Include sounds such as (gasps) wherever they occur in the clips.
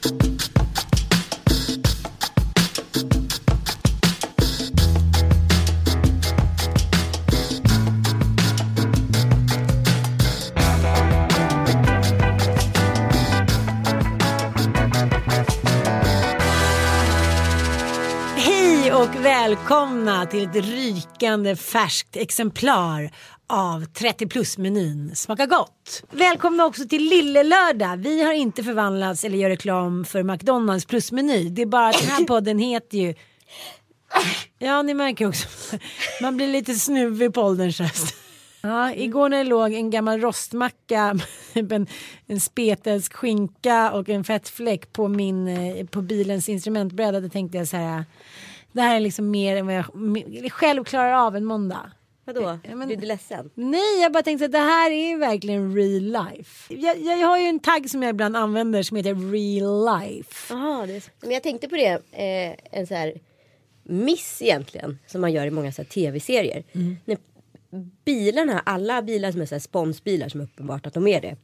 Hej och välkomna till ett rykande färskt exemplar av 30 plus-menyn. Smaka gott! Välkomna också till Lille Lördag. Vi har inte förvandlats eller gör reklam för McDonalds plusmeny. Det är bara att den här (laughs) podden heter ju... Ja, ni märker också. Man blir lite snuvig på ålderns höst. Ja, igår när det låg en gammal rostmacka, en, en spetälsk skinka och en fettfläck på, min, eh, på bilens instrumentbräda, då tänkte jag så här. Det här är liksom mer än vad jag själv klarar av en måndag. Vadå? Ja, men- Blir du ledsen? Nej, jag bara tänkte att det här är verkligen real life. Jag, jag har ju en tagg som jag ibland använder som heter real life. Jaha, det är så. Men jag tänkte på det, eh, en så här miss egentligen som man gör i många tv-serier. När bilarna, alla bilar som är så här sponsbilar som är uppenbart att de är det.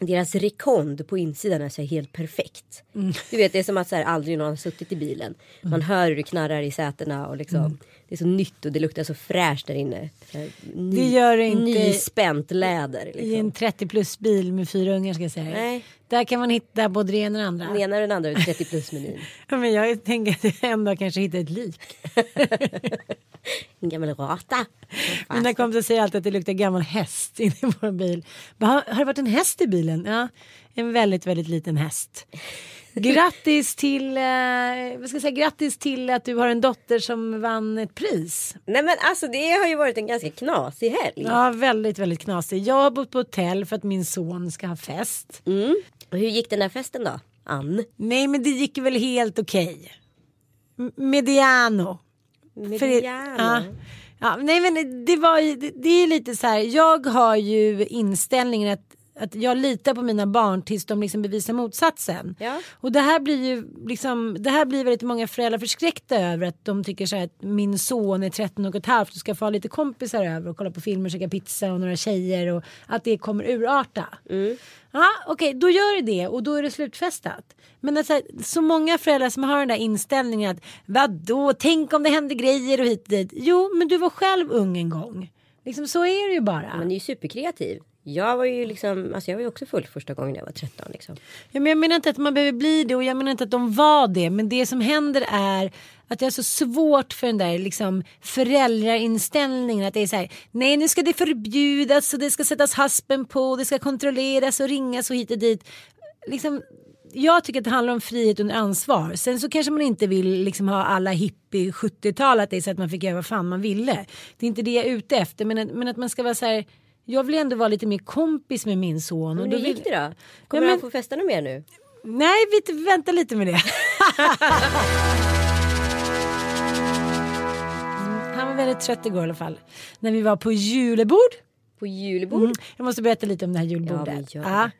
Deras rekond på insidan är så helt perfekt. Du vet det är som att så här, aldrig någon har suttit i bilen. Man hör hur det knarrar i sätena och liksom. Det är så nytt och det luktar så fräscht där inne. Ny, Det gör det inte Nyspänt läder. I Liksom. en 30 plus bil med fyra ungar ska jag säga. Nej. Där kan man hitta både det ena och det andra. Den ena och den andra 30 plus menyn. (laughs) Ja, men jag tänker att jag en dag kanske hittar ett lik. (laughs) En gammal rata. Mina kompisar säger alltid att det luktar gammal häst (laughs) inne i vår bil. Har, har det varit en häst i bilen? Ja, en väldigt, väldigt liten häst. Grattis till, eh, vad ska jag säga, grattis till att du har en dotter som vann ett pris. Nej men alltså det har ju varit en ganska knasig helg. Ja, väldigt, väldigt knasig. Jag har bott på hotell för att min son ska ha fest. Mm. Och hur gick den där festen då? Ann? Nej, men det gick väl helt okej. M- Mediano. För Mediano. ja. Ja, nej men det var ju, det, det är lite så här, jag har ju inställningen att, att jag litar på mina barn tills de liksom bevisar motsatsen. Ja. Och det här blir ju liksom, det här blir väldigt många föräldrar förskräckta över att de tycker så här att min son är 13 och ett halvt och ska få ha lite kompisar över och kolla på filmer, käka pizza och några tjejer och att det kommer urarta. Ja, okej, då gör det det och då är det slutfestat. Men alltså, så många föräldrar som har den där inställningen att vadå, tänk om det händer grejer och hit och dit. Jo, men du var själv ung en gång. Liksom så är det ju bara. Men det är ju superkreativ. Jag var ju liksom, alltså jag var ju också full första gången jag var 13 liksom. Ja, men jag menar inte att man behöver bli det och jag menar inte att de var det. Men det som händer är att jag är så svårt för den där liksom föräldrainställningen. Att det är så här, nej nu ska det förbjudas och det ska sättas haspen på. Det ska kontrolleras och ringas och hit och dit. Liksom, jag tycker att det handlar om frihet under ansvar. Sen så kanske man inte vill liksom ha alla hippie 70-tal att det är så att man fick göra vad fan man ville. Det är inte det jag är ute efter. Men, att- men att man ska vara så här. Jag vill ändå vara lite mer kompis med min son. Men och hur då gick det då? Kommer Ja, men- han få festa något mer nu? Nej, vi vänta lite med det. (laughs) Han var väldigt trött igår i alla fall. När vi var på julebord. På julbord? Mm. Jag måste berätta lite om det här julbordet. Ja, Ja.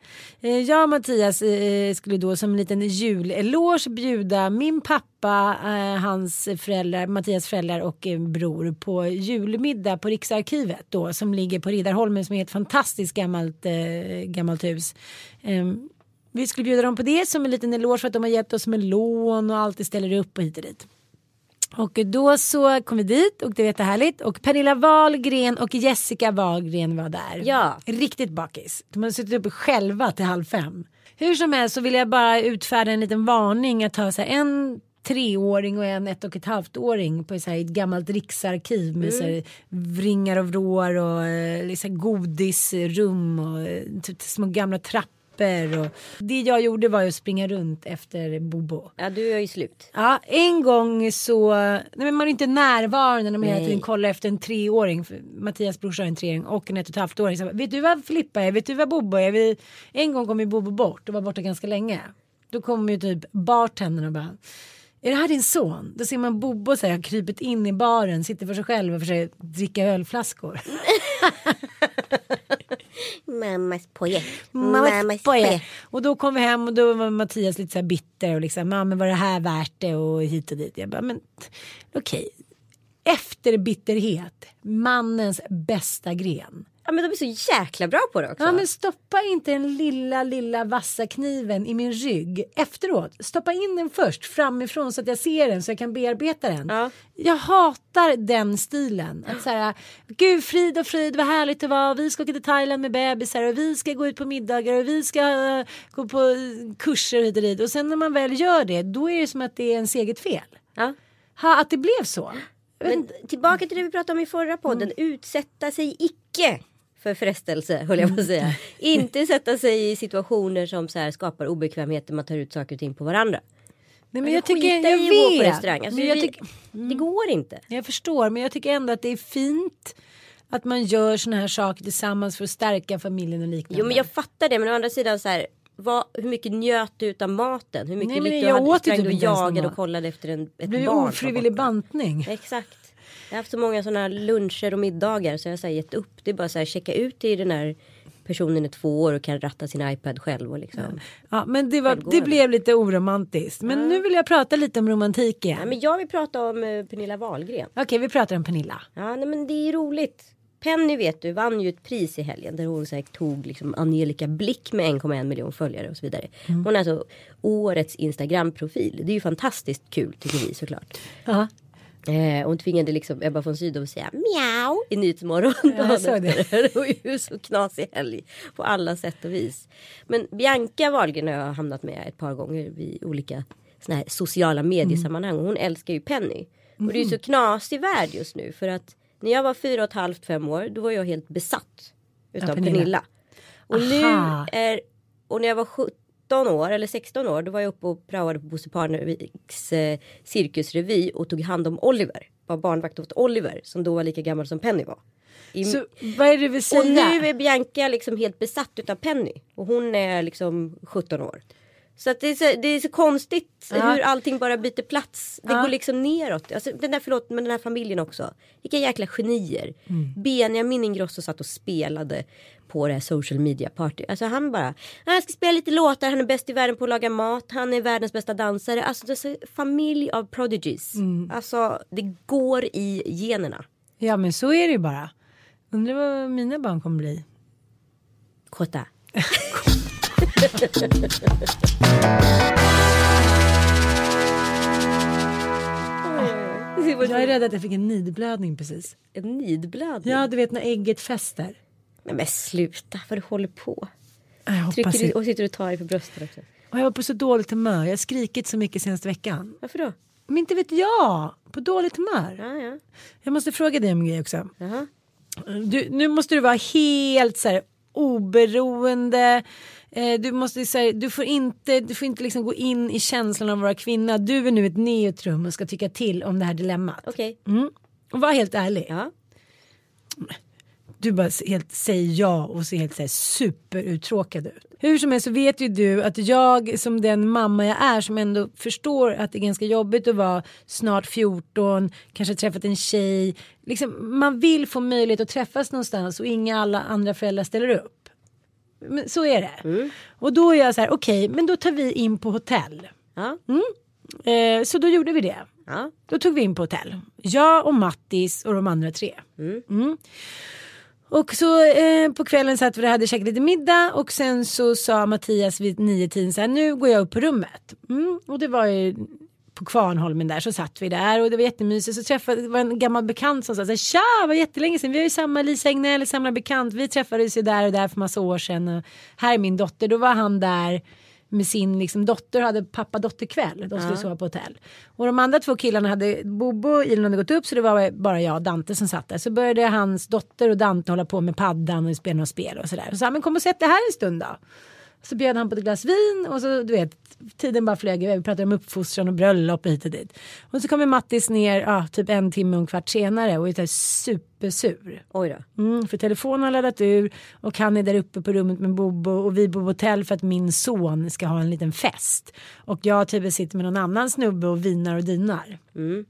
Eh, Jag och Mattias eh, skulle då som en liten juleloge bjuda min pappa, eh, hans föräldrar, Mattias föräldrar och bror på julmiddag på Riksarkivet då som ligger på Riddarholmen som är ett fantastiskt gammalt, gammalt hus. Ehm, vi skulle bjuda dem på det som en liten eloge för att de har hjälpt oss med lån och alltid ställer upp och hit och dit. Och då så kom vi dit och det var jättehärligt och Pernilla Wahlgren och Jessica Wahlgren var där. Ja. Riktigt bakis. De hade suttit uppe själva till halv fem. Hur som helst så vill jag bara utfärda en liten varning att ha så här en treåring och en ett och ett halvt åring på så här, ett gammalt riksarkiv med så här, vringar och vrår och eh, liksom godisrum och eh, typ små gamla trappor. Och det jag gjorde var ju att springa runt efter Bobo. Ja du är ju slut. Ja, en gång så, nej men man är inte närvarande när man hela tiden kollar efter en treåring. Mattias brorsa har en treåring och en ett och ett halvt åring. Så, vet du vad Filippa är? Vet du vad Bobo är? Vi, en gång kom ju Bobo bort och var borta ganska länge. Då kom ju typ bartendern och bara är det här din son? Då ser man Bobo så här, krypit in i baren, sitter för sig själv och försöker dricka ölflaskor. (laughs) Mammas poje. Mammas poje. Och då kom vi hem och då var Mattias lite så här bitter och liksom, ja men var det här värt det och hit och dit. Jag bara, men okej. Efter bitterhet, mannens bästa gren. Ja men de är så jäkla bra på det också. Ja men stoppa inte den lilla lilla vassa kniven i min rygg efteråt. Stoppa in den först framifrån så att jag ser den så jag kan bearbeta den. Ja. Jag hatar den stilen. Att så här, Gud frid och frid vad härligt det var. Vi ska åka till Thailand med bebisar och vi ska gå ut på middagar och vi ska eh, gå på kurser hit och dit. Och sen när man väl gör det då är det som att det är ens eget fel. Ja. Ha, att det blev så. Men tillbaka till det vi pratade om i förra podden. Utsätta sig icke för frestelse höll jag på att säga. (laughs) Inte sätta sig i situationer som så här skapar obekvämheter man tar ut saker och ting på varandra. Nej, men Alltså, jag tycker, jag på vet. restaurang. Alltså, Men jag vi- tycker, Det går inte. Jag förstår, men jag tycker ändå att det är fint att man gör såna här saker tillsammans för att stärka familjen och liknande. Jo men jag fattar det men å andra sidan så här. Vad, hur mycket njöt du utav maten? Hur mycket Nej, men jag åt typ du och inte någon jagade och kollade efter en, det ett barn? som var ofrivillig bantning. Exakt. Jag har haft så många sådana luncher och middagar så jag har gett upp. Det är bara så här checka ut i den här personen i två år och kan ratta sin iPad själv och liksom. Ja, men det, var, det blev lite oromantiskt. Men nu vill jag prata lite om romantik igen. Ja, men jag vill prata om eh, Pernilla Wahlgren. Okej, vi pratar om Pernilla. Ja nej, men det är roligt. Penny vet du vann ju ett pris i helgen där hon här, tog liksom Angelica Blick med 1,1 miljon följare och så vidare. Mm. Hon är alltså årets Instagram-profil. Det är ju fantastiskt kul tycker vi såklart. Ja, Eh, hon tvingade liksom Ebba von Sydow att säga miau i Nyhetsmorgon. dagen efter. (laughs) Det var ju så knasig helg på alla sätt och vis. Men Bianca Wahlgren har jag hamnat med ett par gånger vid olika såna här sociala mediesammanhang. Och hon älskar ju Penny. Och det är ju så knasig värld just nu. För att när jag var fyra och ett halvt, fem år. Då var jag helt besatt. Utav Ja, Pernilla. Pernilla. Och nu Aha. är. Och när jag var 17 år eller 16 år. Då var jag uppe och praoade på Bosse Parneviks eh, cirkusrevy. Och tog hand om Oliver. Var barnvakt åt Oliver. Som då var lika gammal som Penny var. I, så vad är det vill säga? och nu är Bianca liksom helt besatt utav Penny. Och hon är liksom 17 år. Så att det, är så, det är så konstigt Ja. hur allting bara byter plats. Det Ja. går liksom neråt. Alltså, den där, förlåt, men den här familjen också. Vilka jäkla genier. Mm. Benjamin Ingrosso satt och spelade på det här social media party. Alltså han bara, "Ah, jag ska spela lite låtar, han är bäst i världen på att laga mat, han är världens bästa dansare. Alltså det är familj av prodigies. Mm. Alltså det går i generna. Ja, men så är det ju bara. Undrar vad mina barn kommer bli. Kota. (laughs) Jag är rädd att jag fick en nidblödning precis. En nidblödning. Ja, du vet när ägget fäster. Nej, men sluta vad du håller på. Jag Trycker du, och sitter och tar dig för bröstet också. Och jag var på så dåligt humör. Jag har skrikit så mycket senaste veckan. Varför då? Men inte vet jag. På dåligt humör. Ja, ja. Jag måste fråga dig om en grej också. Du, nu måste du vara helt så här, oberoende. Eh, du, måste, här, du får inte, du får inte liksom gå in i känslan av att vara kvinna. Du är nu ett neutrum och ska tycka till om det här dilemmat. Okej. Mm. Och var helt ärlig. Ja. Du bara helt säger ja och ser helt så här, superuttråkad ut. Hur som helst så vet ju du att jag som den mamma jag är som ändå förstår att det är ganska jobbigt att vara snart 14, kanske träffat en tjej. Liksom, man vill få möjlighet att träffas någonstans och inga alla andra föräldrar ställer upp. Så är det. Och då är jag så här, okej, men då tar vi in på hotell. Ja. Eh, så då gjorde vi det. Ja. Då tog vi in på hotell. Jag och Mattis och de andra tre. Mm. Och så eh, på kvällen satt vi och hade käkat lite middag och sen så sa Mattias vid nio tiden så här nu går jag upp på rummet. Mm. Och det var ju på Kvarnholmen där så satt vi där och det var jättemysigt så träffade det var en gammal bekant som sa så här, tja var jättelänge sedan vi har ju samma Lisa Egnell samma bekant vi träffades ju där och där för massa år sedan och här är min dotter då var han där med sin liksom, dotter hade pappa dotterkväll. De skulle sova på hotell. Och de andra två killarna hade Bobo Elin hade gått upp så det var bara jag och Dante som satt där. Så började hans dotter och Dante hålla på med paddan och spela några spel och sådär. Så sa men kom och sätt dig här en stund då. Så bjöd han på ett glas vin och så du vet tiden bara flög iväg. Vi pratade om uppfostran och bröllop hit och dit. Och så kommer Mattis ner ja, typ en timme och en kvart senare och är supersur. Oj då. Mm, för telefonen har laddat ur och han är där uppe på rummet med Bobo och vi bor på hotell för att min son ska ha en liten fest. Och jag typ sitter med någon annan snubbe och vinar och dinar. Mm.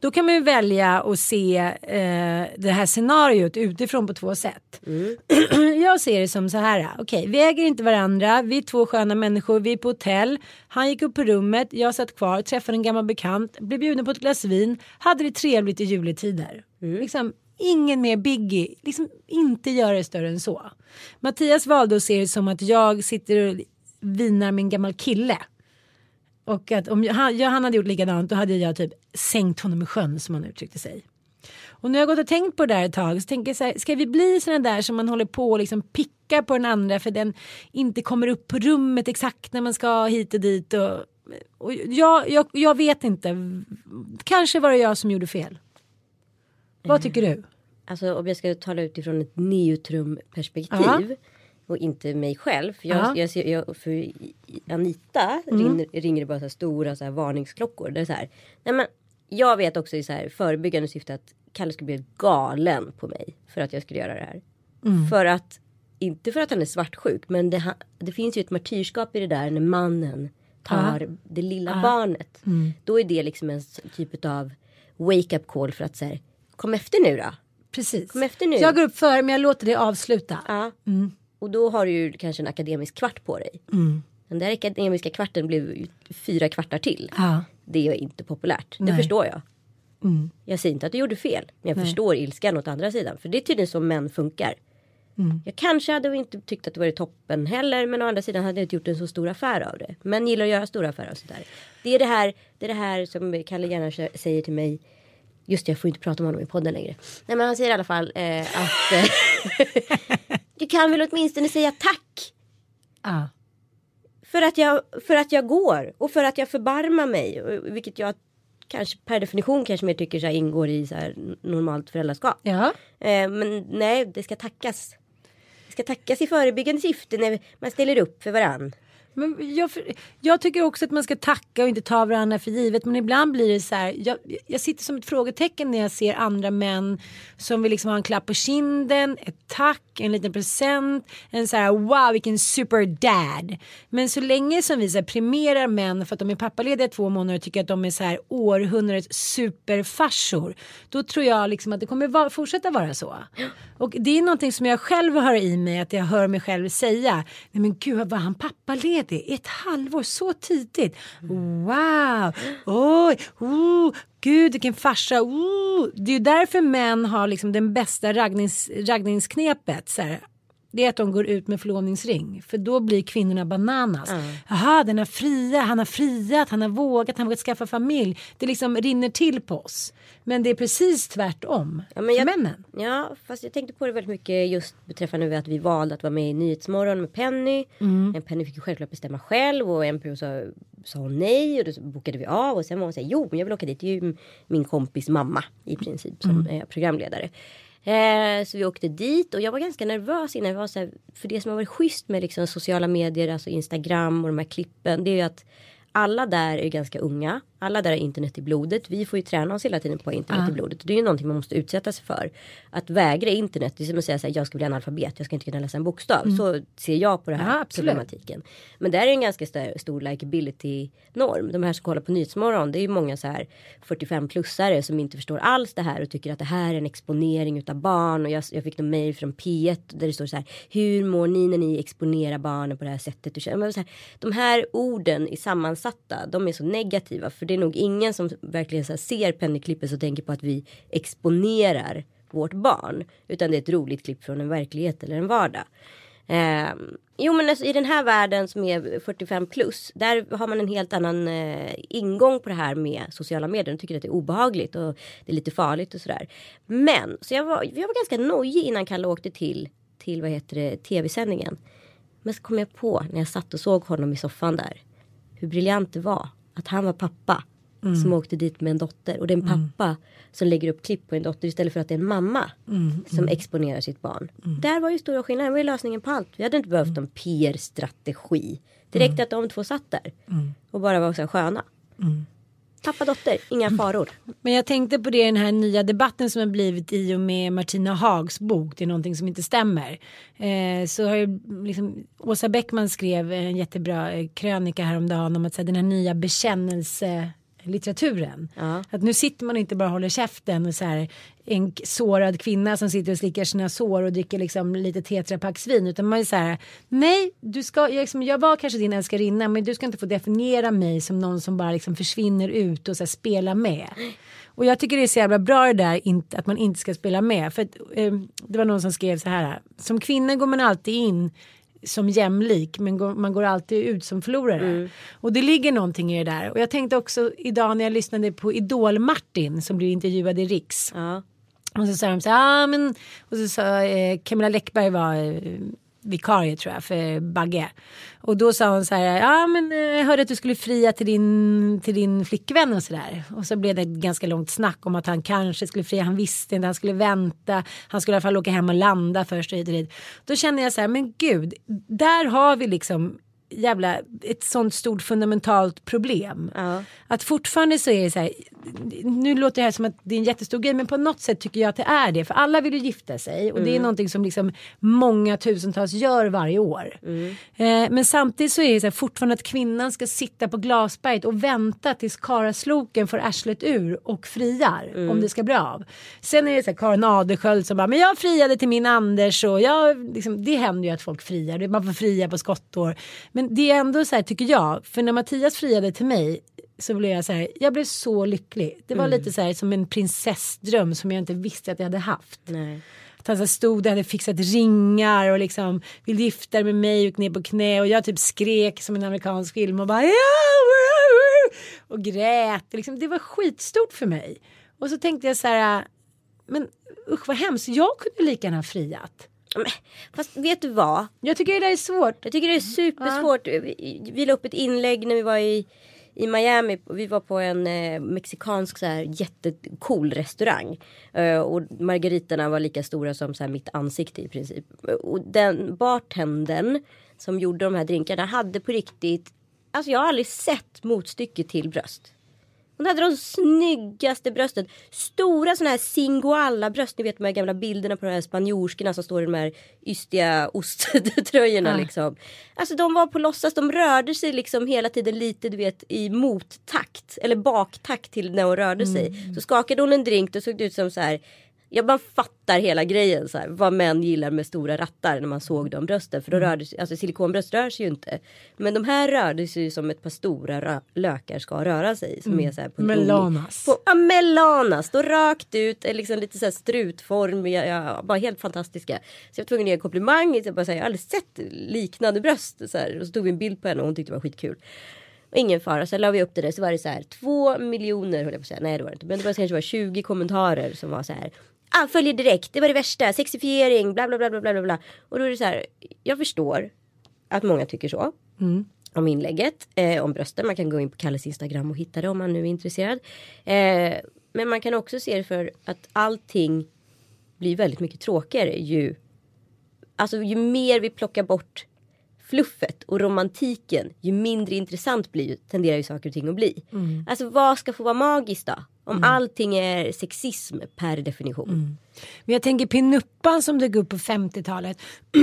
Då kan man ju välja att se eh, det här scenariot utifrån på två sätt. (clears throat) jag ser det som så här. Okej, vi äger inte varandra. Vi är två sköna människor. Vi är på hotell. Han gick upp på rummet. Jag satt kvar. Träffade en gammal bekant. Blev bjuden på ett glas vin. Hade det trevligt i juletider. Liksom, ingen mer biggie. Liksom inte göra det större än så. Mattias valde att se det som att jag sitter och vinar en gammal kille. Och att om jag, han hade gjort likadant då hade jag typ sänkt honom i sjön som han uttryckte sig. Och nu har jag gått och tänkt på det där ett tag så tänker jag så här, ska vi bli sådana där som man håller på och liksom pickar på den andra för den inte kommer upp på rummet exakt när man ska hit och dit och, och jag, jag, jag vet inte. Kanske var det jag som gjorde fel. Vad tycker du? Alltså om jag ska tala utifrån ett neutrum-perspektiv och inte mig själv. För, jag, jag, jag, för Anita mm. ringer, ringer det bara så stora så varningsklockor. Det är så här, nej men, jag vet också i så här förebyggande syfte att Kalle skulle bli galen på mig för att jag skulle göra det här. Mm. För att, inte för att han är svartsjuk, men det, det, finns ju ett martyrskap i det där när mannen tar Aha. det lilla Aha. barnet. Mm. Då är det liksom en typ av wake up call för att säga kom efter nu då. Precis. Kom efter nu. Jag går upp före men jag låter dig avsluta. Ja. Mm. Och då har du ju kanske en akademisk kvart på dig. Mm. Den där akademiska kvarten blev fyra kvartar till. Ja. Det är inte populärt. Nej. Det förstår jag. Mm. Jag säger inte att du gjorde fel. Men jag Nej. förstår ilskan åt andra sidan. För det är tydligen så män funkar. Mm. Jag kanske hade inte tyckt att det var toppen heller. Men å andra sidan hade jag inte gjort en så stor affär av det. Men gillar att göra stora affärer och sådär. Det är det här, det är det här som Kalle gärna säger till mig. Just det, jag får inte prata om honom i podden längre. Nej men han säger i alla fall eh, att eh, (laughs) (laughs) du kan väl åtminstone säga tack. Ah. För, att jag, för att jag går och för att jag förbarmar mig. Vilket jag kanske per definition kanske mer tycker så här, ingår i så här, normalt föräldraskap. Ja. Eh, men nej, det ska tackas. Det ska tackas i förebyggande syfte när man ställer upp för varandra. Men jag, jag, tycker också att man ska tacka och inte ta varandra för givet. Men ibland blir det så här. Jag, jag sitter som ett frågetecken när jag ser andra män som vill liksom ha en klapp på kinden, ett tack, en liten present, en så här wow vilken super dad. Men så länge som vi så här, primerar män för att de är pappalediga två månader och tycker att de är så här århundradets superfarsor. Då tror jag liksom att det kommer va fortsätta vara så. Och det är någonting som jag själv har i mig att jag hör mig själv säga. Nej men gud vad var han pappaledig? Ett halvår så tidigt. Wow, oj, oh, gud vilken farsa. Oh. Det är ju därför män har liksom den bästa raggnings, raggningsknepet. Så här, det är att de går ut med förlovningsring. För då blir kvinnorna bananas. Mm. Den har fria, han har friat, han har vågat, han har vågat skaffa familj. Det liksom rinner till på oss. Men det är precis tvärtom ja, men jag, för männen. Ja, fast jag tänkte på det väldigt mycket just beträffande att vi valde att vara med i Nyhetsmorgon med Penny. Mm. Penny fick ju självklart bestämma själv och en period sa, sa hon nej och då bokade vi av och sen var hon så här, jo men jag vill åka dit. Det är ju min kompis mamma i princip som mm. är programledare. Eh, så vi åkte dit och jag var ganska nervös innan. Jag var så här, för det som har varit schysst med liksom sociala medier, alltså Instagram och de här klippen. Det är ju att alla där är ganska unga. Alla där har internet i blodet. Vi får ju träna oss hela tiden på internet uh. i blodet. Det är ju någonting man måste utsätta sig för. Att vägra internet, det är som att säga så här, jag ska bli analfabet, jag ska inte kunna läsa en bokstav. Mm. Så ser jag på det här ja, problematiken. Men där är en ganska stor, stor likability norm. De här som kollar på Nyhetsmorgon, det är ju många så här 45-plussare som inte förstår alls det här och tycker att det här är en exponering utav barn. Och jag, jag fick någon mail från P1 där det står så här, hur mår ni när ni exponerar barnen på det här sättet? Så här, de här orden är sammansatta, de är så negativa. För det är nog ingen som verkligen så ser pennyklippet och tänker på att vi exponerar vårt barn. Utan det är ett roligt klipp från en verklighet eller en vardag. Eh, jo men alltså, i den här världen som är 45 plus. Där har man en helt annan eh, ingång på det här med sociala medier. De tycker att det är obehagligt och det är lite farligt och sådär. Men så jag var, jag var ganska nojig innan Kalle åkte till, till vad heter det, tv-sändningen. Men så kom jag på när jag satt och såg honom i soffan där. Hur briljant det var att han var pappa mm. som åkte dit med en dotter. Och det är en mm. pappa mm. som lägger upp klipp på en dotter istället för att det är en mamma mm. som mm. exponerar sitt barn. Mm. Där var ju stora skillnaden. Det var ju lösningen på allt. Vi hade inte behövt en PR-strategi. Det räckte att de två satt där och bara var så sköna. Pappa dotter, inga faror. Men jag tänkte på det i den här nya debatten som har blivit i och med Martina Hags bok. Det är någonting som inte stämmer. Eh, så har ju liksom, Åsa Bäckman skrev en jättebra eh, krönika häromdagen om att så här, den här nya bekännelse litteraturen. Ja. Att nu sitter man inte bara och håller käften och så här en sårad kvinna som sitter och slickar sina sår och dricker liksom lite tetrapacksvin utan man är så här nej du ska jag, liksom, jag var kanske din älskarinna men du ska inte få definiera mig som någon som bara liksom försvinner ut och så här, spelar med. Och jag tycker det är så jävla bra det där att man inte ska spela med. För att, eh, det var någon som skrev så här. Som kvinna går man alltid in som jämlik men går, man går alltid ut som förlorare. Och det ligger någonting i det där. Och jag tänkte också idag när jag lyssnade på Idol-Martin som blev intervjuad i Riks. Ja. Och så sa de så här, ah, men, och så sa eh, Camilla Läckberg var eh, vikarie tror jag för Bagge. Och då sa hon så här, ja men eh, jag hörde att du skulle fria till din, till din flickvän och sådär. Och så blev det ett ganska långt snack om att han kanske skulle fria, han visste inte, han skulle vänta, han skulle i alla fall åka hem och landa först och hit och dit. Då kände jag så här, men gud, där har vi liksom jävla ett sånt stort fundamentalt problem. Ja. Att fortfarande så är det så här, nu låter det här som att det är en jättestor grej men på något sätt tycker jag att det är det. För alla vill ju gifta sig och det är någonting som liksom många tusentals gör varje år. Eh, men samtidigt så är det så här, fortfarande att kvinnan ska sitta på glasberget och vänta tills karasloken får arslet ur och friar om det ska bli av. Sen är det så här Karin Adelsköld som bara, men jag friade till min Anders och jag, liksom, det händer ju att folk friar, man får fria på skottår. Men det är ändå så här tycker jag, för när Mattias friade till mig så blev jag så här, jag blev så lycklig. Det var lite så här som en prinsessdröm som jag inte visste att jag hade haft. Nej. Att han så stod där, hade fixat ringar och liksom vill gifta dig med mig och ner på knä och jag typ skrek som en amerikansk film och bara ja! och grät. Liksom, det var skitstort för mig. Och så tänkte jag så här, men usch vad hemskt, jag kunde lika gärna ha friat. Fast vet du vad? Jag tycker det där är svårt. Jag tycker det är supersvårt. Vi, vi la upp ett inlägg när vi var i, i Miami. Vi var på en eh, mexikansk så här, jättecool restaurang. Eh, och margaritorna var lika stora som så här, mitt ansikte i princip. Och den bartendern som gjorde de här drinkarna hade på riktigt. Alltså jag har aldrig sett motstycke till bröst. Hon hade de snyggaste brösten. Stora sådana här singoalla bröst. Ni vet de här gamla bilderna på de här spanjorskorna som står i de här ystiga osttröjorna Ja. liksom. Alltså de var på låtsas. De rörde sig liksom hela tiden lite du vet i mottakt. Eller baktakt till när hon rörde sig. Så skakade hon en drink då såg det ut som så här. Ja man fattar hela grejen så här, vad män gillar med stora rattar när man såg de brösten. För då rörde sig, alltså silikonbröst rör sig ju inte. Men de här rörde sig ju som ett par stora lökar ska röra sig. Som är så här på Melanas. På, ja, melanas. Då rakt ut, eh, liksom lite så här strutformiga, ja, bara helt fantastiska. Så jag var tvungen att ge en komplimang. Jag, bara, så här, jag har aldrig sett liknande bröst. Så här, och så tog vi en bild på henne och hon tyckte det var skitkul. Och ingen fara, så la vi upp det där så var det så här två miljoner höll jag på att säga. Nej det var det inte. Men det var kanske var 20 kommentarer som var så här. Ah, följer direkt, det var det värsta, sexifiering, bla bla bla bla bla bla. Och då är det så här, jag förstår att många tycker så. Om inlägget, eh, om brösten. Man kan gå in på Kalles Instagram och hitta det om man nu är intresserad. Eh, men man kan också se det för att allting blir väldigt mycket tråkigare ju Alltså ju mer vi plockar bort fluffet och romantiken ju mindre intressant blir, tenderar ju saker och ting att bli. Alltså vad ska få vara magiskt då? Om allting är sexism per definition. Men jag tänker pinuppan som dök upp på 50-talet.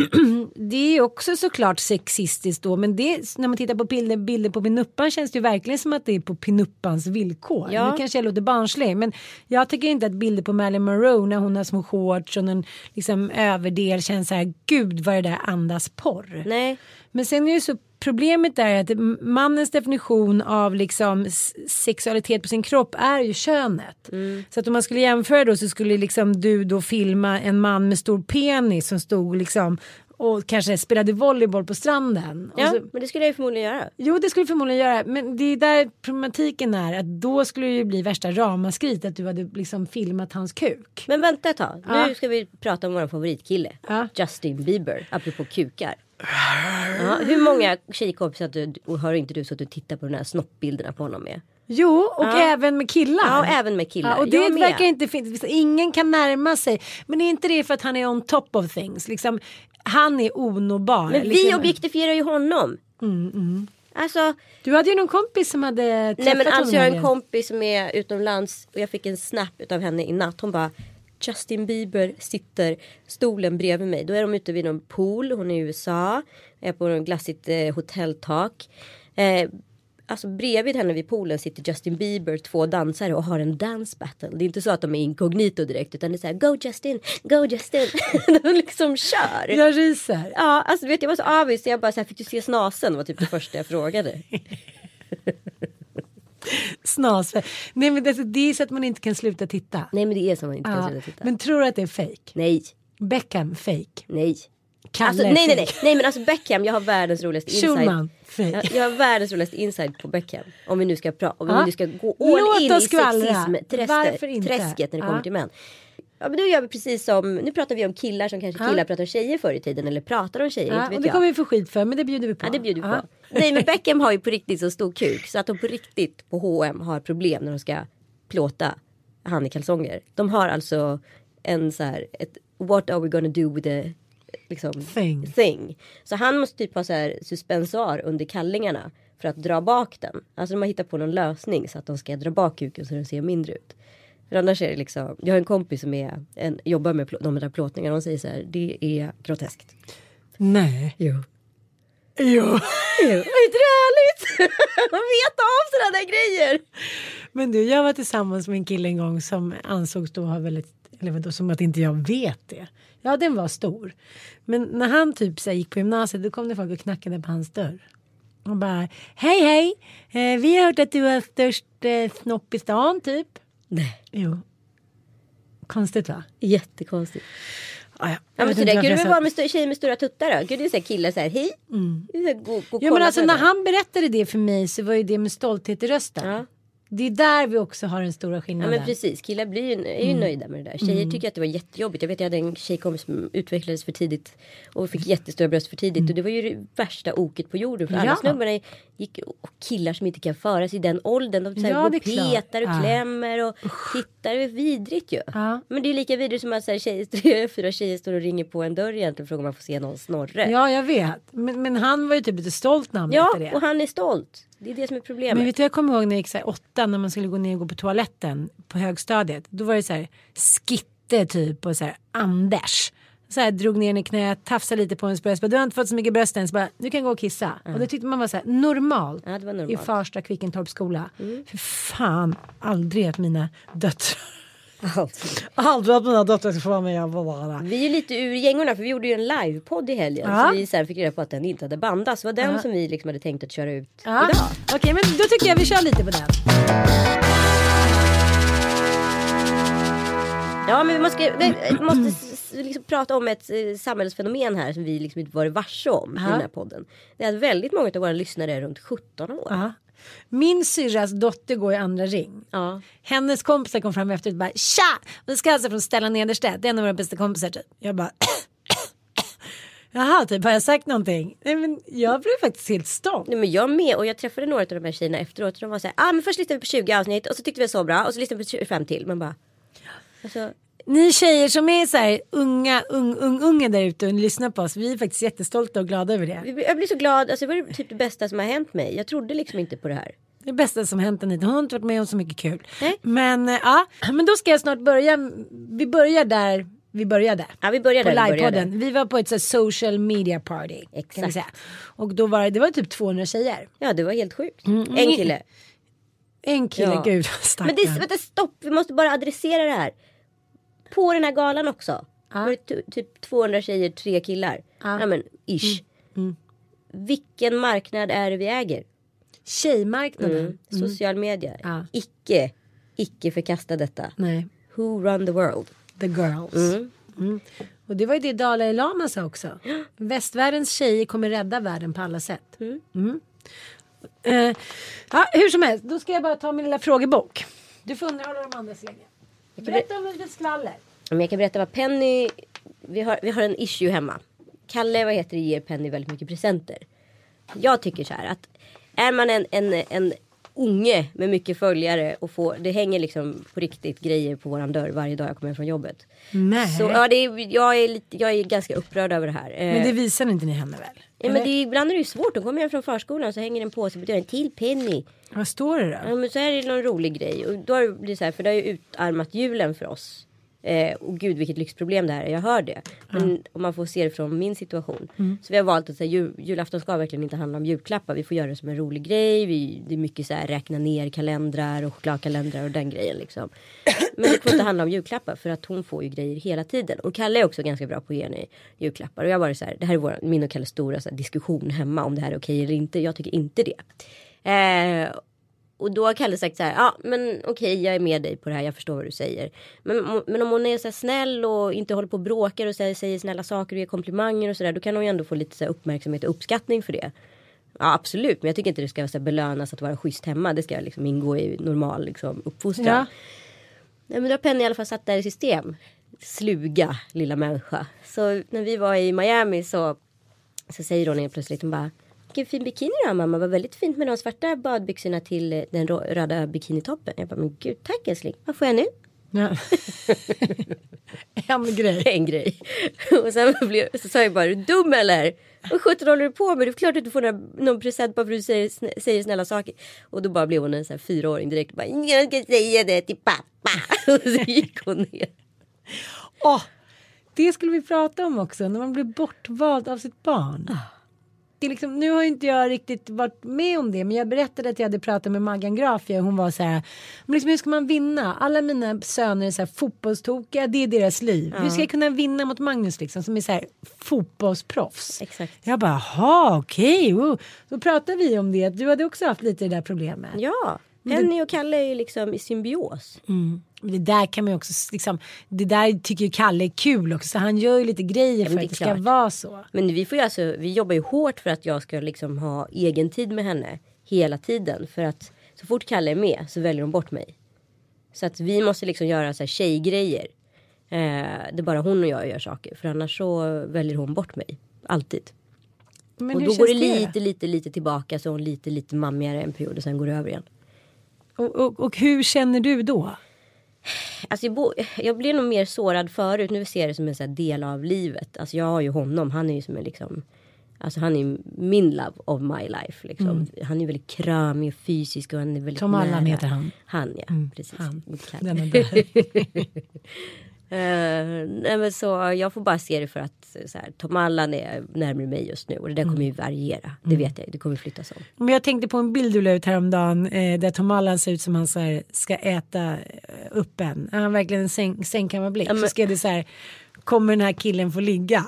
(clears throat) det är också såklart sexistiskt då. Men det, när man tittar på bilder, bilder på pinuppan känns det ju verkligen som att det är på pinuppans villkor. Ja. Nu kanske jag låter barnslig. Men jag tycker inte att bilder på Marilyn Monroe när hon har små shorts och en liksom, överdel känns så här. Gud vad det där andas porr. Nej. Men sen är ju så problemet är att mannens definition av liksom sexualitet på sin kropp är ju könet. Så att om man skulle jämföra då så skulle liksom du då filma en man med stor penis som stod liksom och kanske spelade volleyboll på stranden. Ja, så, men det skulle jag ju förmodligen göra. Jo det skulle du förmodligen göra men det är där problematiken är att då skulle det ju bli värsta ramaskrit att du hade liksom filmat hans kuk. Men vänta ett tag. Ja. Nu ska vi prata om vår favoritkille. Ja. Justin Bieber. Apropå kukar. Ja, hur många tjejkompisar du, har inte du suttit och tittat på de här snoppbilderna på honom med? Jo och Ja. även med killar. Ja, och även med killar. Ja, och det verkar inte finnas. Ingen kan närma sig. Men är inte det för att han är on top of things? Liksom, han är onåbar. Men vi liksom. objektifierar ju honom. Alltså, Du hade ju någon kompis som hade träffat nej men alltså jag har en kompis som är utomlands och jag fick en snap av henne i natt. Hon bara Justin Bieber sitter stolen bredvid mig. Då är de ute vid någon pool. Hon är i USA. Är på någon glassigt eh, hotelltak. Eh, alltså bredvid henne vid poolen sitter Justin Bieber, två dansare och har en dance battle. Det är inte så att de är inkognito direkt utan det är så här go Justin, go Justin. (laughs) de liksom kör. Jag ryser. Ja, alltså vet jag var så avis så jag bara så här, fick du se snasen var typ det första jag frågade. (laughs) Snas. Nej men det, det är så att man inte kan sluta titta. Nej men det är som man inte kan Ja. sluta titta. Men tror du att det är fake? Nej, Beckham fake. nej. Kalle Alltså, nej, nej, nej, nej, men alltså Beckham, jag har världens roligaste inside. Schulman. Jag, jag har världens roligaste inside på Beckham. Om vi nu ska prata, om vi nu ska gå all Låt in i skvallra. sexism Varför inte? träsket när det kommer till män. Ja men då gör vi precis som, nu pratar vi om killar som kanske Ja. killar pratar om tjejer förr i tiden eller pratar om tjejer, Ja, inte vet och det jag. kommer vi få skit för men det bjuder vi på. Ja det bjuder vi Ja. på. Nej men Beckham har ju på riktigt så stor kuk så att de på riktigt på H&M har problem när de ska plåta han i kalsonger. De har alltså en så här, ett what are we gonna do with the liksom, Thing. thing. Så han måste typ ha så här suspensar under kallingarna för att dra bak den. Alltså de har hittat på någon lösning så att de ska dra bak kuken så den ser mindre ut. För annars är det liksom, jag har en kompis som är, en, jobbar med plå- de där plåtningarna och säger så här, det är groteskt. Nej. Jo. Jo. Jo, är inte det härligt? Att (laughs) veta om sådana där grejer. Men du, jag var tillsammans med en kille en gång som ansågs då ha väldigt, eller vadå, som att inte jag vet det. Ja, den var stor. Men när han typ så här, gick på gymnasiet då kom det folk och knackade på hans dörr. Och bara, hej hej, eh, vi har hört att du har störst eh, snopp i stan typ. Nej, Jo. Konstigt va? jättekonstigt. Ah, ja. Ja, men så där kunde det väl vara med tjejer med stora tuttar då? Kunde det säga killar så här, hej. Så här, Gå, gå, Ja men alltså när han berättade det för mig så var ju det med stolthet i rösten. Ja. Det är där vi också har den stora Ja skillnaden. men precis, killar blir ju, är ju nöjda med det där. Tjejer tycker att det var jättejobbigt. Jag vet jag hade en tjejkompis som utvecklades för tidigt och fick jättestora bröst för tidigt. Och det var ju det värsta oket på jorden. För alla Ja. snubbarna gick, och killar som inte kan föra sig i den åldern. De så här, Ja, går och petar och Ja. klämmer och tittar. Det är vidrigt ju. Ja. Men det är lika vidrigt som att så här, tjejer, (laughs) fyra tjejer står och ringer på en dörr egentligen och frågar om man får se någon snorre. Ja jag vet. Men, men han var ju typ lite stolt när han Ja, det. och han är stolt. Det är det som är problemet. Men vet du, jag kommer ihåg när jag gick så här, åtta när man skulle gå ner och gå på toaletten på högstadiet. Då var det så här Skitte typ och så här Anders. Så här drog ner den i knät, tafsade lite på hennes bröst. Bara, Du har inte fått så mycket bröst än så bara, du kan gå och kissa. Och det tyckte man var så här normalt. Ja, var I normalt. Farsta Kvickentorps skola. För fan, aldrig att mina döttrar. Aldrig att mina döttrar ska få vara med och vara. Vi är lite ur gängorna för vi gjorde ju en livepodd i helgen. Ja. Så vi sen fick reda på att den inte hade bandats. Det var den som vi liksom hade tänkt att köra ut Ja. idag. Okej, men då tycker jag vi kör lite på den. Ja men vi måste, vi måste liksom prata om ett eh, samhällsfenomen här som vi liksom inte varit varse om i Ja. den här podden. Det är att väldigt många av våra lyssnare är runt 17 år. Min syrras dotter går i andra ring. Ja. Hennes kompisar kom fram efteråt och bara tja! Vi ska alltså från Stellan Nederstedt, det är en av våra bästa kompisar typ. Jag bara (clears throat) Jaha, typ har jag sagt någonting? Nej men jag blev faktiskt helt stolt. Nej, men jag med och jag träffade några av de här tjejerna efteråt och de var så här, ah, men först lyssnade vi på 20 avsnitt och så tyckte vi det var så bra och så lyssnade vi på 25 till. Men bara, alltså, Ni tjejer som är så här unga, ung, ung, unga där ute och lyssnar på oss, vi är faktiskt jättestolta och glada över det. jag blir så glad, alltså, det var typ det bästa som har hänt mig. Jag trodde liksom inte på det här. Det bästa som hänt henne. Hon har inte varit med om så mycket kul. Nej. Men eh, ja, men då ska jag snart börja. Vi börjar där vi började. Ja vi började på där vi började. livepodden. Vi var på ett så social media party. Exakt. Och då var det, det var typ 200 tjejer. Ja det var helt sjukt. Mm. En kille. En kille, Ja. gud Men stackarn. det, vänta stopp, vi måste bara adressera det här. På den här galan också. Ja. Var det ty- typ 200 tjejer, tre killar. Ja. Ja men ish. Mm. Vilken marknad är det vi äger? Tjejmarknaden. Mm. Social media. Ja. Icke, icke förkasta detta. Nej, Who run the world? the girls. Mm. Mm. Och det var ju det Dalai Lama sa också. (gasps) Västvärldens tjejer kommer rädda världen på alla sätt. Mm. Eh, ja, hur som helst, då ska jag bara ta min lilla frågebok. Du får underhålla de andra så länge. Berätta om lite skvaller. Men jag kan berätta vad Penny, vi har, vi har en issue hemma. Kalle, vad heter det, ger Penny väldigt mycket presenter. Jag tycker så här att är man en, en, en unge med mycket följare och får, det hänger liksom på riktigt grejer på våran dörr varje dag jag kommer hem från jobbet. Nej. Så ja, det är, jag, är lite, jag är ganska upprörd över det här. Eh, Men det visar inte ni henne väl? ja, men det ibland är det ju svårt, de kommer hem från förskolan så hänger en påse på dörren till Penny. Vad står det då? Ja men så är det någon rolig grej och då har det blivit så här för det har ju utarmat julen för oss. Eh, och gud vilket lyxproblem det här är, jag hör det. Men om man får se det från min situation. Så vi har valt att säga jul, julafton ska verkligen inte handla om julklappar. Vi får göra det som en rolig grej. Vi, det är mycket så här räkna ner kalendrar och chokladkalendrar och den grejen liksom. Men det får inte handla om julklappar för att hon får ju grejer hela tiden. Och Kalle är också ganska bra på att ge henne julklappar. Och jag varit så här, det här är vår, min och Kalles stora här, diskussion hemma om det här är okej eller inte. Jag tycker inte det. Eh, och då har Kalle sagt så här, ja men okej jag är med dig på det här, jag förstår vad du säger. Men, men om hon är så snäll och inte håller på och bråkar och så här, säger snälla saker och ger komplimanger och sådär. Då kan hon ju ändå få lite så här, uppmärksamhet och uppskattning för det. Ja absolut, men jag tycker inte det ska så här, belönas att vara schysst hemma. Det ska liksom ingå i normal liksom, uppfostran. Ja. Nej, men då har Penny i alla fall satt det här i system. Sluga lilla människa. Så när vi var i Miami så, så säger hon helt plötsligt hon bara vilken fin bikini du har mamma. Var väldigt fint med de svarta badbyxorna till eh, den röda bikinitoppen. Jag bara men gud tack älskling. Vad får jag nu? Ja. (laughs) en grej. En grej. Och sen (laughs) blev, så sa jag bara är du dum eller? Vad sjutton håller du på med? Det är klart att du får några, någon present bara för att du säger, säger snälla saker. Och då bara blev hon en sån här fyraåring direkt. Bara, jag ska säga det till pappa. (laughs) Och så gick hon ner. Åh, det skulle vi prata om också, när man blir bortvald av sitt barn. Det är liksom, nu har ju inte jag riktigt varit med om det men jag berättade att jag hade pratat med Maggan Grafia och hon var så här men liksom, hur ska man vinna? Alla mina söner är så här fotbollstokiga, det är deras liv. Hur ska jag kunna vinna mot Magnus liksom som är så här fotbollsproffs? Exakt. Jag bara, jaha okej, okay. då pratade vi om det, du hade också haft lite det där problemet. Ja, Penny och Kalle är ju liksom i symbios. Men Det där kan man ju också, liksom, det där tycker ju Kalle är kul också så han gör ju lite grejer men för det att det ska klart. vara så. Men vi får ju alltså, vi jobbar ju hårt för att jag ska liksom ha egen tid med henne hela tiden. För att så fort Kalle är med så väljer hon bort mig. Så att vi måste liksom göra så här tjejgrejer. Eh, det är bara hon och jag gör saker. För annars så väljer hon bort mig. Alltid. Men och då går det det? lite, lite, lite tillbaka. Så hon lite, lite mammigare en period och sen går det över igen. Och, och, och hur känner du då? Alltså jag, bo, jag blev nog mer sårad förut. Nu ser jag det som en här del av livet. Alltså jag har ju honom. Han är ju som en liksom. Alltså han är min love of my life. Liksom. Han är väldigt kramig och fysisk. Och han är väldigt Tom Allan heter han. Han ja, precis. han. Den är (laughs) (laughs) Eh, nej men så jag får bara se det för att så här, Tom Allan är närmare mig just nu. Och det där kommer ju variera. Det vet jag. Det kommer flyttas om. Men jag tänkte på en bild du la ut häromdagen eh, där Tom Allan ser ut som han så här, ska äta eh, upp en. Han har verkligen en säng, sängkammarblick. Ja, men- Så skrev det så här, kommer den här killen få ligga?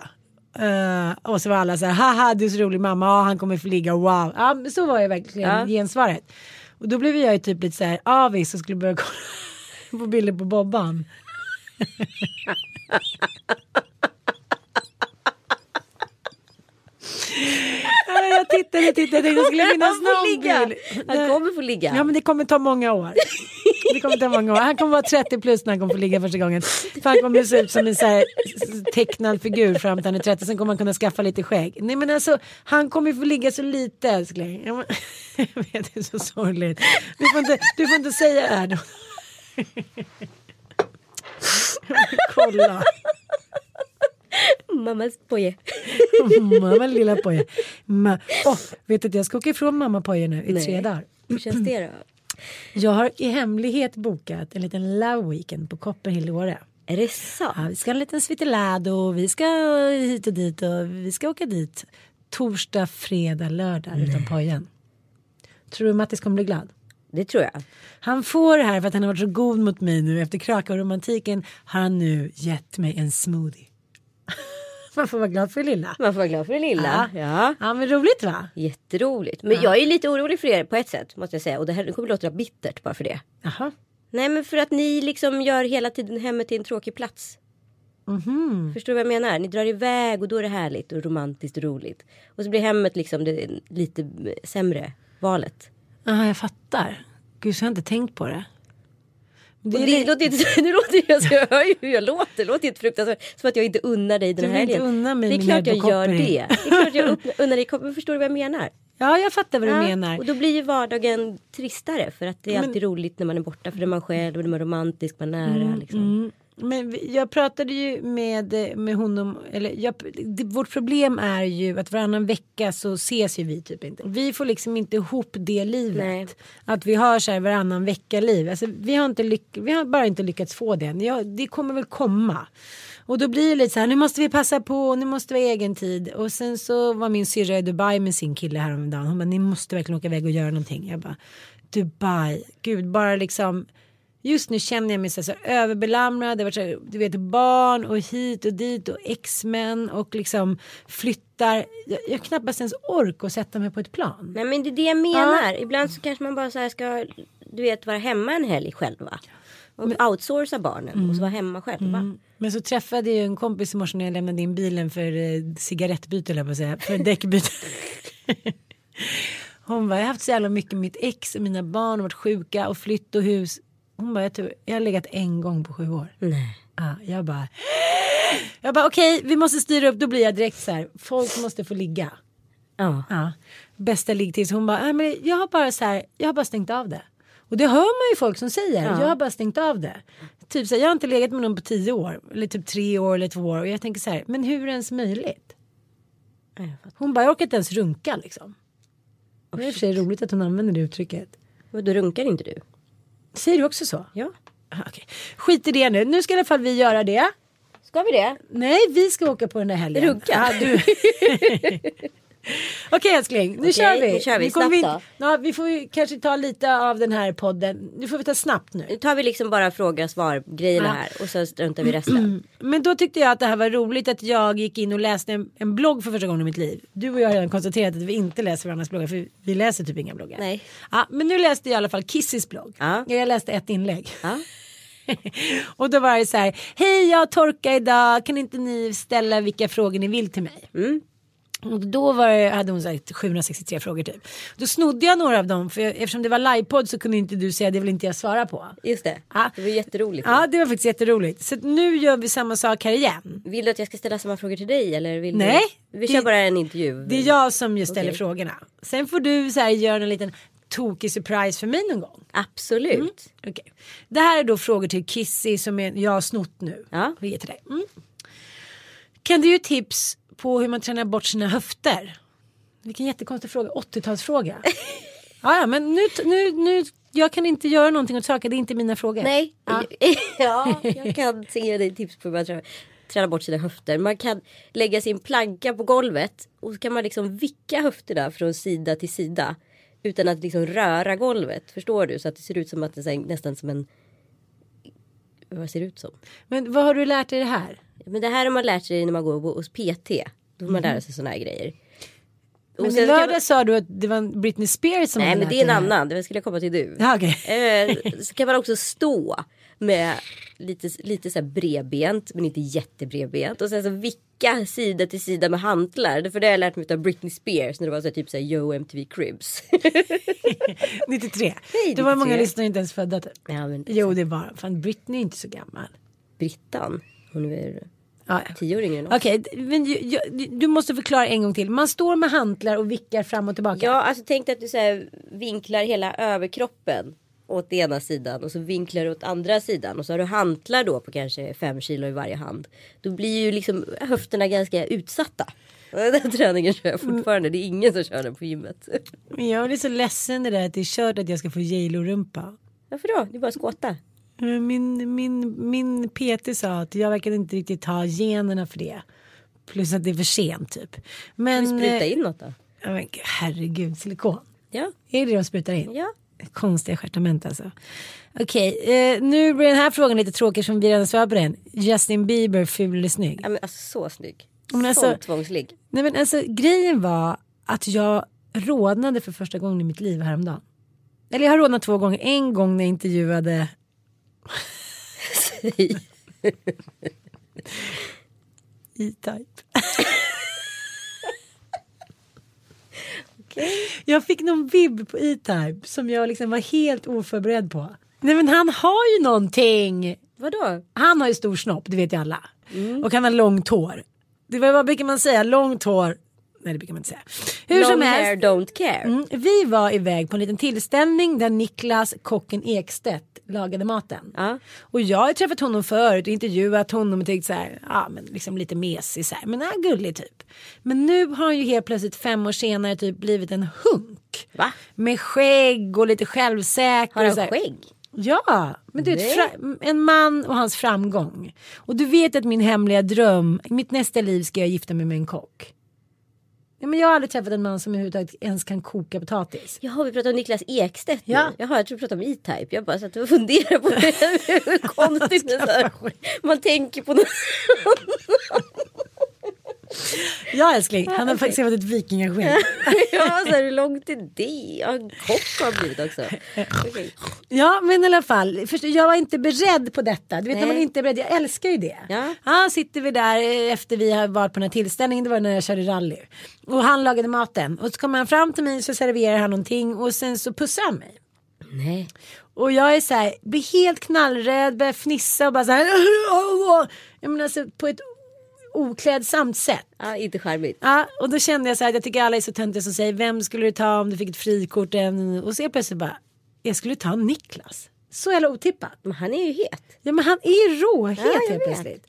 Eh, och så var alla så här, haha du är så rolig mamma, ja, han kommer få ligga, wow. Ja, men så var ju verkligen Ja. gensvaret. Och då blev jag ju typ lite så här avis och skulle börja kolla (laughs) på bilder på Bobban. Ja, jag tittade, jag tittade, jag tänkte skulle Han får någon ligga. bild. Han kommer få ligga. Ja men det kommer ta många år. Det kommer ta många år. Han kommer vara 30 plus när han kommer få ligga första gången. För han kommer se ut som en så här tecknad figur fram till han är 30. Sen kommer han kunna skaffa lite skägg. Nej men alltså han kommer få ligga så lite älskling. (laughs) Jag vet det är så sorgligt. Du får inte, du får inte säga det här då. (laughs) Kolla. Mammas poje. (laughs) Mamma lilla poje. Ma- Åh, vet du att jag ska åka ifrån mamma poje nu i Nej. tre dagar. Hur känns det då? (clears throat) Jag har i hemlighet bokat en liten love weekend på Copperhill i Åre. Är det så? Ja, vi ska ha en liten svitelado, vi ska hit och dit och vi ska åka dit torsdag, fredag, lördag utan pojen. Tror du Mattis kommer bli glad? Det tror jag. Han får det här för att han har varit så god mot mig nu efter kraka och romantiken har han nu gett mig en smoothie. (laughs) Man får vara glad för det lilla. Man får vara glad för det lilla. Ja. ja men roligt va? Jätteroligt. Men jag är lite orolig för er på ett sätt måste jag säga. Och det här kommer låta bittert bara för det. Jaha. Nej men för att ni liksom gör hela tiden hemmet till en tråkig plats. Mhm. Förstår du vad jag menar? Ni drar iväg och då är det härligt och romantiskt och roligt. Och så blir hemmet liksom det lite sämre valet. Ja, jag fattar. Gud, så har jag inte tänkt på det. Det, och det, låter inte, (laughs) det låter ju, alltså, jag hör ju hur jag låter. Det låter helt fruktansvärt. Som att jag inte unnar dig den Du här vill inte helgen. unna mig Det är klart jag gör det. Det är klart jag (laughs) unnar dig. Men förstår du vad jag menar? Ja, jag fattar vad du Ja, menar. Och då blir ju vardagen tristare. För att det är Men- alltid roligt när man är borta. För det är man själv och det är man romantisk, man är nära. liksom. Mm. Men jag pratade ju med, med honom, eller jag, det, vårt problem är ju att varannan vecka så ses ju vi typ inte. Vi får liksom inte ihop det livet. Nej. Att vi har så här varannan vecka liv. Alltså, vi, har inte lyck, vi har bara inte lyckats få det. Ja, det kommer väl komma. Och då blir det lite så här, nu måste vi passa på, nu måste vi ha egen tid. Och sen så var min syrra i Dubai med sin kille häromdagen. Hon bara, ni måste verkligen åka iväg och göra någonting. Jag bara, Dubai, gud bara liksom. Just nu känner jag mig så, här, så överbelamrad. Det har varit så, här, du vet barn och hit och dit och X-Men och liksom flyttar. Jag, jag har knappast ens ork att sätta mig på ett plan. Nej men det är det jag menar. Ibland så kanske man bara så här ska du vet vara hemma en helg själva. Och outsourca barnen och så vara hemma själva. Men så träffade jag en kompis i morse när jag lämnade in bilen för eh, cigarettbyte, eller på att säga, för (laughs) däckbyte. Hon bara, jag har haft så jävla mycket med mitt ex och mina barn och varit sjuka och flytt och hus. Hon bara, jag, tror, jag har legat en gång på sju år. Nej. Ja, jag bara, (gasps) jag bara okej, vi måste styra upp. Då blir jag direkt så här, folk måste få ligga. Ja. Ja, bästa liggtips. Hon bara, "Nej, men jag har bara så här, jag har bara stängt av det. Och det hör man ju folk som säger, Ja. jag har bara stängt av det. Typ så här, jag har inte legat med någon på tio år, eller typ tre år eller två år. Och jag tänker så här, men hur är det ens möjligt? Hon bara, jag orkar inte ens runka liksom. Det är i och för sig roligt att hon använder det uttrycket. Och då runkar inte du? Säger du också så? Ja. Okej. Skit i det nu, nu ska i alla fall vi göra det. Ska vi det? Nej, vi ska åka på den där helgen. Runka. Ja, du. (laughs) (laughs) Okej älskling, nu Okej, kör vi. nu kör vi. kommer Snabbt ja, vi får kanske ta lite av den här podden. Nu får vi ta snabbt nu. Nu tar vi liksom bara fråga svar grejerna Ja. här och så struntar vi resten. (clears throat) Men då tyckte jag att det här var roligt att jag gick in och läste en, en blogg för första gången i mitt liv. Du och jag har redan konstaterat att vi inte läser varandras bloggar för vi läser typ inga bloggar. Nej. Ja, men nu läste jag i alla fall Kissys blogg. Ja. Jag läste ett inlägg. Ja. (laughs) och då var det så här. Hej jag har torka idag. Kan inte ni ställa vilka frågor ni vill till mig? Mm. Och då var det, hade hon sagt 763 frågor typ. Då snodde jag några av dem för jag, eftersom det var livepodd så kunde inte du säga det vill inte jag svara på. Just det. Ja. Det var jätteroligt. Ja det var faktiskt jätteroligt. Så nu gör vi samma sak här igen. Vill du att jag ska ställa samma frågor till dig eller vill Nej, Du... Vi det- kör bara en intervju. Det är jag som ju ställer Okej. frågorna. Sen får du så här, göra en liten tokig surprise för mig någon gång. Absolut. Okej. Det här är då frågor till Kissy som är, jag har snott nu. Ja. Vi ger till dig. Mm. Kan du ge tips på hur man tränar bort sina höfter? Vilken jättekonstig fråga. 80-talsfråga. (laughs) ja, ja, men nu, nu, nu, jag kan inte göra någonting åt saker. Det är inte mina frågor. Nej. Ja. (laughs) Ja. jag kan ge dig tips på hur man tränar, tränar bort sina höfter. Man kan lägga sin planka på golvet och så kan man liksom vicka höfterna från sida till sida. Utan att liksom röra golvet. Förstår du? Så att det ser ut som att det är nästan som en... Vad ser ut som? Men vad har du lärt dig det här? Men det här har man lärt sig när man går hos PT. Då får man lära sig såna här grejer. Och Men i lördag man- sa du att det var Britney Spears som Nej men det är en annan. Det skulle jag komma till du. Ja, okej. Eh, så kan man också stå med lite, lite så här bredbent men inte jättebredbent. Och sen så vicka sida till sida med hantlar. För det har jag lärt mig av Britney Spears när det var så här, typ så här Yo MTV Cribs. (laughs) 93. Nej, det var många 93. lyssnare inte ens födda typ. ja men Jo det var Fan Britney är inte så gammal. Brittan. Hon är ja. tio år yngre än oss. Okej, men du måste förklara en gång till. Man står med hantlar och vickar fram och tillbaka. Ja alltså tänk dig att du så vinklar hela överkroppen åt ena sidan och så vinklar du åt andra sidan och så har du hantlar då på kanske fem kilo i varje hand. Då blir ju liksom höfterna ganska utsatta. (laughs) Den träningen kör jag fortfarande. Det är ingen som kör den på gymmet. (laughs) Men jag är så ledsen det där att det är kört att jag ska få J.Lo-rumpa. Varför då? Det är bara att skåta. Min, min, min PT sa att jag verkar inte riktigt ha generna för det. Plus att det är för sent typ. Men, Men, spruta eh, in något då. ja, men, herregud, silikon. Ja. Är det det de sprutar in? Ja. Konstiga stjärtament alltså. Okej, eh, nu blir den här frågan lite tråkig som vi redan svarade på den. Justin Bieber, ful eller snygg? ja men alltså så snygg. Men alltså- Sån tvångsligg. Nej men alltså grejen var att jag rodnade för första gången i mitt liv häromdagen. Eller jag har rodnat två gånger. En gång när jag intervjuade (laughs) (laughs) E-Type. (laughs) Jag fick någon vibb på E-Type som jag liksom var helt oförberedd på. Nej men han har ju någonting. Vadå? Han har ju stor snopp, det vet ju alla. Och han har långt hår. Det var, vad brukar man säga? Långt hår, Nej det brukar man inte säga. Hur Long som hair helst. don't care. Mm, vi var iväg på en liten tillställning där Niklas, kocken Ekstedt, lagade maten. Ja. Och jag har träffat honom förut och intervjuat honom och tyckt så här, ja men liksom lite mesig så här, men ja, gullig typ. Men nu har han ju helt plötsligt fem år senare typ blivit en hunk. Va? Med skägg och lite självsäker. Har han skägg? Ja, men du vet, en man och hans framgång. Och du vet att min hemliga dröm, mitt nästa liv ska jag gifta mig med en kock. Ja, men jag har aldrig träffat en man som överhuvudtaget ens kan koka potatis. Jaha, vi pratar om Niklas Ekstedt nu. Ja. Jaha, jag tror vi pratar om E-Type. Jag bara satt och funderade på (laughs) hur konstigt det (laughs) är. Man tänker på något. Ja älskling, han har faktiskt haft ett vikingaskägg. (laughs) Ja, så här, hur långt är det? Ja, kock har han blivit också. Okej. Ja men i alla fall, först, jag var inte beredd på detta. Du vet när Nej. man inte är beredd, jag älskar ju det. Ja. Ja, sitter vi där eh, efter vi har varit på den här tillställningen, det var när jag körde rally. Och han lagade maten och så kommer han fram till mig så serverar han någonting och sen så pussar han mig. Nej. Och jag är så här, blir helt knallrädd, börjar fnissa och bara så här. (laughs) Jag menar alltså på ett oklädsamt sätt. Ja, inte charmigt. Ja, och då kände jag så här, jag tycker alla är så töntiga som säger vem skulle du ta om du fick ett frikort? än?" Och så plötsligt bara, jag skulle ta Niklas. Så jävla otippat. Men han är ju het. Ja men han är ju råhet jag helt plötsligt.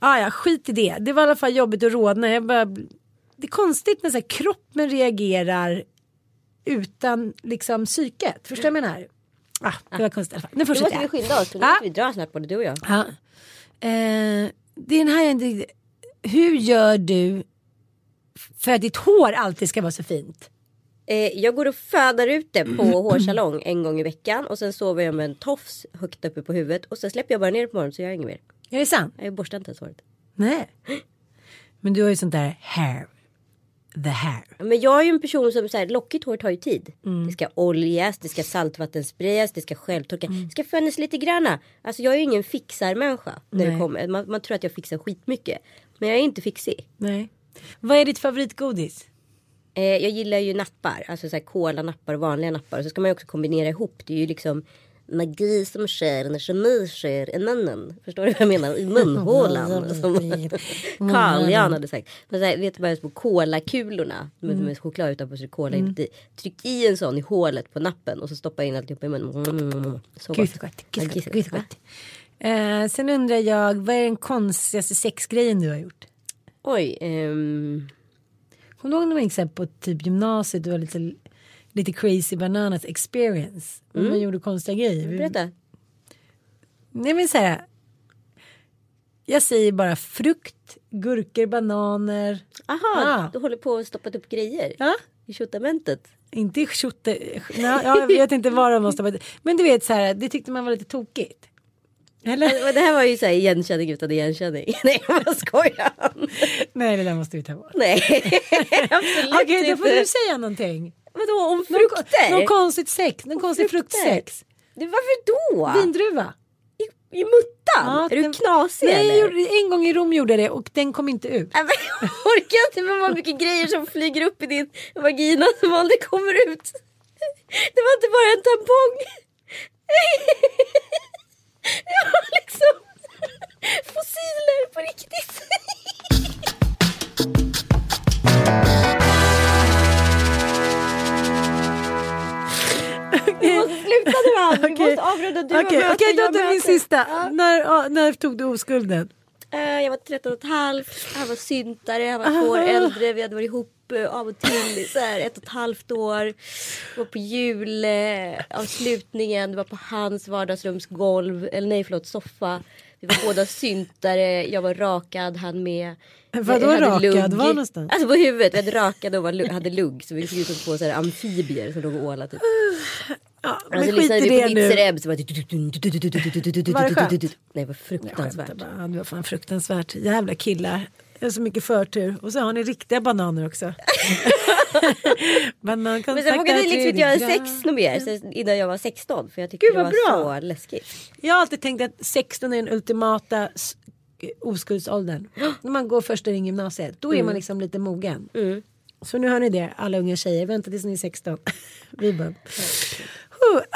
Ja, ja, skit i det. Det var i alla fall jobbigt att rodna. Jag bara, det är konstigt när så här, kroppen reagerar utan liksom psyket. Förstår du vad jag menar? Ah, det var konstigt i alla fall. Nu Nu fortsätter måste vi jag. skynda oss för nu Ja. måste vi dra snart både du och jag. Ja. Eh, det är den här jag. Hur gör du för att ditt hår alltid ska vara så fint? Eh, jag går och födar ut det på (clears throat) hårsalong en gång i veckan och sen sover jag med en tofs högt uppe på huvudet och sen släpper jag bara ner det på morgonen så jag har inget mer. Är det sant? Jag borstar inte ens håret. Nej. Men du har ju sånt där hair. The hair. Men jag är ju en person som så här, lockigt hår tar ju tid. Mm. Det ska oljas, det ska saltvattensprayas, det ska självtorka. Det ska fönnas lite granna. Alltså jag är ju ingen fixarmänniska. När det kommer. Man, man tror att jag fixar skitmycket. Men jag är inte fixig. Nej. Vad är ditt favoritgodis? Eh, jag gillar ju nappar. Alltså så här kola-nappar och vanliga nappar. Och så ska man ju också kombinera ihop. Det är ju liksom magi som sker när kemi sker i munnen. Förstår du vad jag menar? I munhålan. som (laughs) Carl Jan hade sagt. Men så här, vet du bara på kolakulorna. Med, med choklad utanpå så kola inuti. Tryck i en sån i hålet på nappen. Och så stoppa in alltihop i munnen. Så Gud så gott. Gud så Ja, gott. gud gott. gott. Eh, sen undrar jag, vad är den konstigaste sexgrejen du har gjort? Oj. ehm, Kommer du ihåg när man gick på typ gymnasiet och var lite, lite crazy bananas experience? Mm. Man gjorde konstiga grejer. berätta. Nej men så här. Jag säger bara frukt, gurkor, bananer. Aha, Ah. du håller på att stoppa upp grejer. Ja, I tjotamentet. inte i tjotte. Nej, jag vet inte vad de måste vara. Men du vet så här, det tyckte man var lite tokigt. Eller? Det här var ju så här igenkänning utan igenkänning. (laughs) Nej jag skojar. Nej, det där måste vi ta bort. Nej (laughs) absolut Okej, då får du säga någonting. Vadå om Någon, frukter? någon konstigt sex, någon konstig frukter? fruktsex. Du, varför då? Vindruva. I, I muttan? Ja, är du den- knasig Nej, jag eller? gjorde, en gång i Rom gjorde jag det och den kom inte ut. Jag orkar inte med vad mycket grejer som flyger upp i din vagina som aldrig kommer ut. Det var inte bara en tampong. Det var liksom fossiler på riktigt. Du måste sluta nu Ann. Vi (laughs) måste avrunda. Du har Okej, möte, okej, jag då tar min sista. När, ja, när tog du oskulden? Eh, jag var 13 och ett halvt, han var syntare, han var två år äldre, vi hade varit ihop eh, av och till så här ett och ett halvt år. var på julavslutningen, det var på hans vardagsrumsgolv, eller nej förlåt soffa. Vi var båda syntare, jag var rakad, han med. Vadå Jag rakad? lugg. Var någonstans? Alltså på huvudet, vi hade rakade och var, hade lugg så vi såg ut som två så här amfibier som låg och ålade typ. Ja, men Alltså skit i på det nu. Nitzer Ebb så var det... Var det skönt? Nej det var Jag fruktansvärt. skämtar bara. Det var fan fruktansvärt. Jävla killar. Jag har så mycket förtur. Och så har ni riktiga bananer också. (laughs) (laughs) Banankontakt Men sen vågade jag liksom inte göra sex något mer innan jag var 16 för jag tyckte Gud, det var bra. så läskigt. Jag har alltid tänkt att 16 är den ultimata oskuldsåldern. (gasps) När man går första in gymnasiet. Då är Mm. man liksom lite mogen. Så nu hör ni det, alla unga tjejer. Vänta tills ni är 16. (laughs) Vi bara...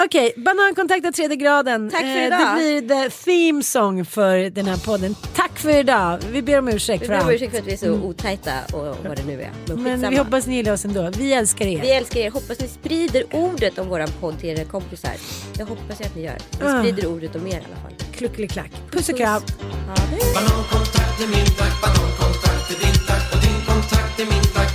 Okej, banankontakt av tredje graden. Tack för Eh, idag. Det blir the theme song för den här podden. Tack Tack för idag. Vi ber om ursäkt Vi för ber om allt. ursäkt för att vi är så otajta och vad det nu är. Men, vi hoppas ni gillar oss ändå. Vi älskar er. Vi älskar er. Hoppas ni sprider ordet om våran podd till era kompisar. Jag hoppas att ni gör. Ni Ah. sprider ordet om er i alla fall. Kluckeliklack. Puss och kram. Banankontakt är min tack, banankontakt är din tack och din kontakt är min tack